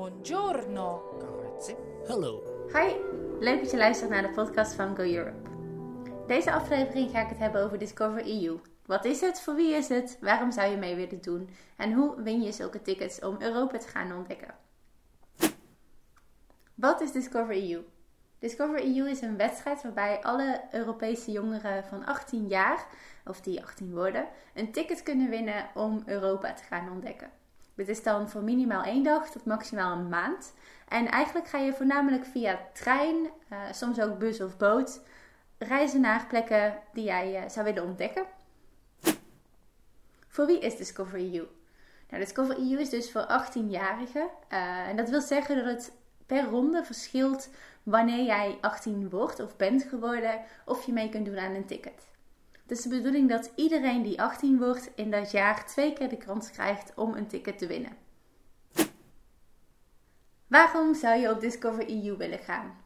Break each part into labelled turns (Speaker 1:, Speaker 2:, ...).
Speaker 1: Buongiorno.
Speaker 2: Grazie. Hallo.
Speaker 3: Hi, leuk dat je luistert naar de podcast van Go Europe. Deze aflevering ga ik het hebben over Discover EU. Wat is het? Voor wie is het? Waarom zou je mee willen doen? En hoe win je zulke tickets om Europa te gaan ontdekken? Wat is Discover EU? Discover EU is een wedstrijd waarbij alle Europese jongeren van 18 jaar, of die 18 worden, een ticket kunnen winnen om Europa te gaan ontdekken. Dit is dan voor minimaal één dag tot maximaal een maand. En eigenlijk ga je voornamelijk via trein, uh, soms ook bus of boot, reizen naar plekken die jij uh, zou willen ontdekken. Voor wie is Discover EU? Nou, Discover EU is dus voor 18-jarigen. Uh, en dat wil zeggen dat het per ronde verschilt wanneer jij 18 wordt of bent geworden, of je mee kunt doen aan een ticket. Het is de bedoeling dat iedereen die 18 wordt in dat jaar twee keer de kans krijgt om een ticket te winnen. Waarom zou je op Discover EU willen gaan?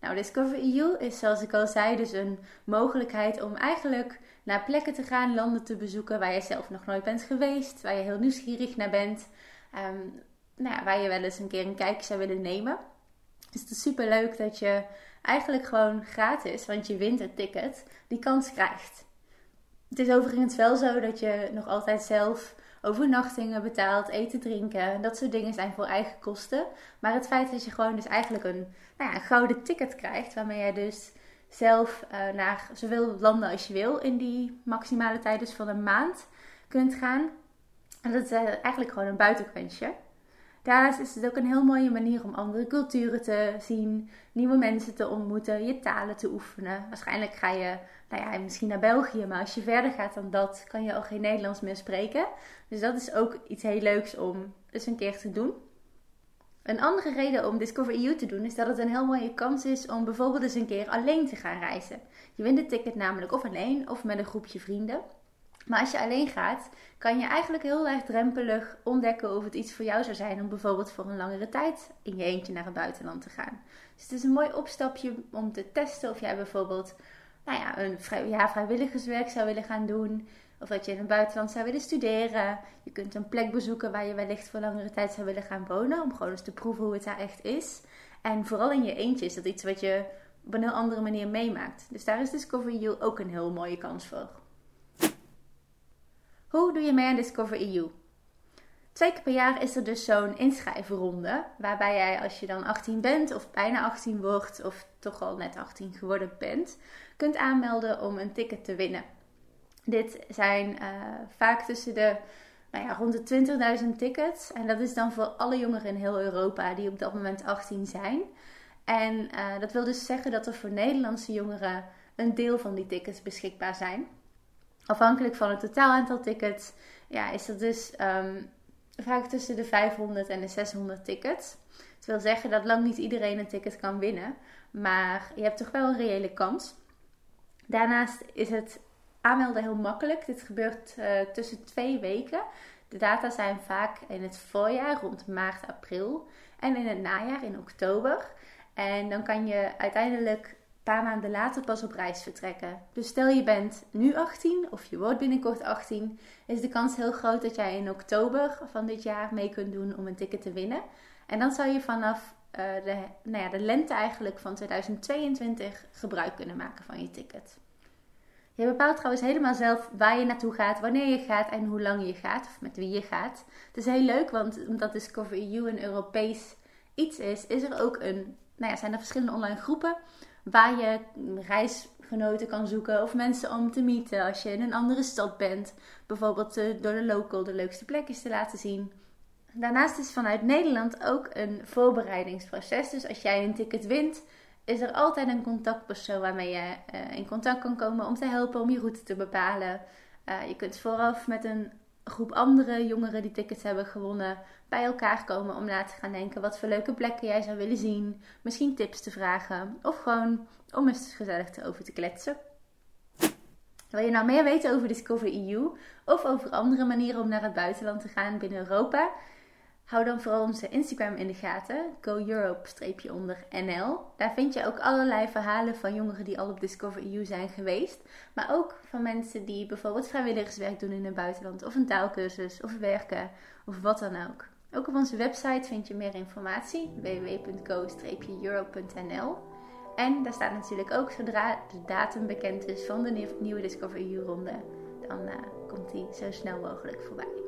Speaker 3: Nou, Discover EU is zoals ik al zei dus een mogelijkheid om eigenlijk naar plekken te gaan, landen te bezoeken waar je zelf nog nooit bent geweest, waar je heel nieuwsgierig naar bent, um, nou ja, waar je wel eens een keer een kijkje zou willen nemen. Dus het is super leuk dat je eigenlijk gewoon gratis, want je wint het ticket, die kans krijgt. Het is overigens wel zo dat je nog altijd zelf overnachtingen betaalt, eten, drinken. Dat soort dingen zijn voor eigen kosten. Maar het feit dat je gewoon dus eigenlijk een, nou ja, een gouden ticket krijgt, waarmee jij dus zelf uh, naar zoveel landen als je wil in die maximale tijd dus van een maand kunt gaan. En dat is uh, eigenlijk gewoon een buitenkantje. Daarnaast is het ook een heel mooie manier om andere culturen te zien, nieuwe mensen te ontmoeten, je talen te oefenen. Waarschijnlijk ga je, nou ja, misschien naar België, maar als je verder gaat dan dat, kan je al geen Nederlands meer spreken. Dus dat is ook iets heel leuks om eens een keer te doen. Een andere reden om Discover EU te doen is dat het een heel mooie kans is om bijvoorbeeld eens een keer alleen te gaan reizen. Je wint het ticket namelijk of alleen of met een groepje vrienden. Maar als je alleen gaat, kan je eigenlijk heel erg drempelig ontdekken of het iets voor jou zou zijn om bijvoorbeeld voor een langere tijd in je eentje naar het buitenland te gaan. Dus het is een mooi opstapje om te testen of jij bijvoorbeeld nou ja, een vrij, ja, vrijwilligerswerk zou willen gaan doen. Of dat je in het buitenland zou willen studeren. Je kunt een plek bezoeken waar je wellicht voor langere tijd zou willen gaan wonen. Om gewoon eens te proeven hoe het daar echt is. En vooral in je eentje is dat iets wat je op een heel andere manier meemaakt. Dus daar is Discover You ook een heel mooie kans voor. Hoe doe je mee aan Discover EU? Twee keer per jaar is er dus zo'n inschrijvenronde. Waarbij jij als je dan 18 bent of bijna 18 wordt of toch al net 18 geworden bent, kunt aanmelden om een ticket te winnen. Dit zijn uh, vaak tussen de nou ja, rond de 20.000 tickets. En dat is dan voor alle jongeren in heel Europa die op dat moment 18 zijn. En uh, dat wil dus zeggen dat er voor Nederlandse jongeren een deel van die tickets beschikbaar zijn. Afhankelijk van het totaal aantal tickets ja, is dat dus um, vaak tussen de 500 en de 600 tickets. Dat wil zeggen dat lang niet iedereen een ticket kan winnen, maar je hebt toch wel een reële kans. Daarnaast is het aanmelden heel makkelijk. Dit gebeurt uh, tussen twee weken. De data zijn vaak in het voorjaar rond maart, april en in het najaar in oktober. En dan kan je uiteindelijk paar maanden later pas op reis vertrekken. Dus stel je bent nu 18 of je wordt binnenkort 18, is de kans heel groot dat jij in oktober van dit jaar mee kunt doen om een ticket te winnen. En dan zou je vanaf uh, de, nou ja, de lente eigenlijk van 2022 gebruik kunnen maken van je ticket. Je bepaalt trouwens helemaal zelf waar je naartoe gaat, wanneer je gaat en hoe lang je gaat of met wie je gaat. Het is heel leuk, want omdat Discover EU een Europees iets is, is er ook een, nou ja, zijn er verschillende online groepen waar je reisgenoten kan zoeken of mensen om te meeten als je in een andere stad bent. Bijvoorbeeld uh, door de local de leukste plekjes te laten zien. Daarnaast is vanuit Nederland ook een voorbereidingsproces. Dus als jij een ticket wint, is er altijd een contactpersoon waarmee je uh, in contact kan komen om te helpen om je route te bepalen. Uh, je kunt vooraf met een groep andere jongeren die tickets hebben gewonnen bij elkaar komen om na te gaan denken wat voor leuke plekken jij zou willen zien. Misschien tips te vragen of gewoon om eens gezellig over te kletsen. Wil je nou meer weten over Discover EU of over andere manieren om naar het buitenland te gaan binnen Europa? Hou dan vooral onze Instagram in de gaten, GoEurope-nl. Daar vind je ook allerlei verhalen van jongeren die al op Discover EU zijn geweest. Maar ook van mensen die bijvoorbeeld vrijwilligerswerk doen in het buitenland, of een taalkursus, of werken, of wat dan ook. Ook op onze website vind je meer informatie, www.go-euro.nl. En daar staat natuurlijk ook zodra de datum bekend is van de nieuwe Discover EU ronde, dan uh, komt die zo snel mogelijk voorbij.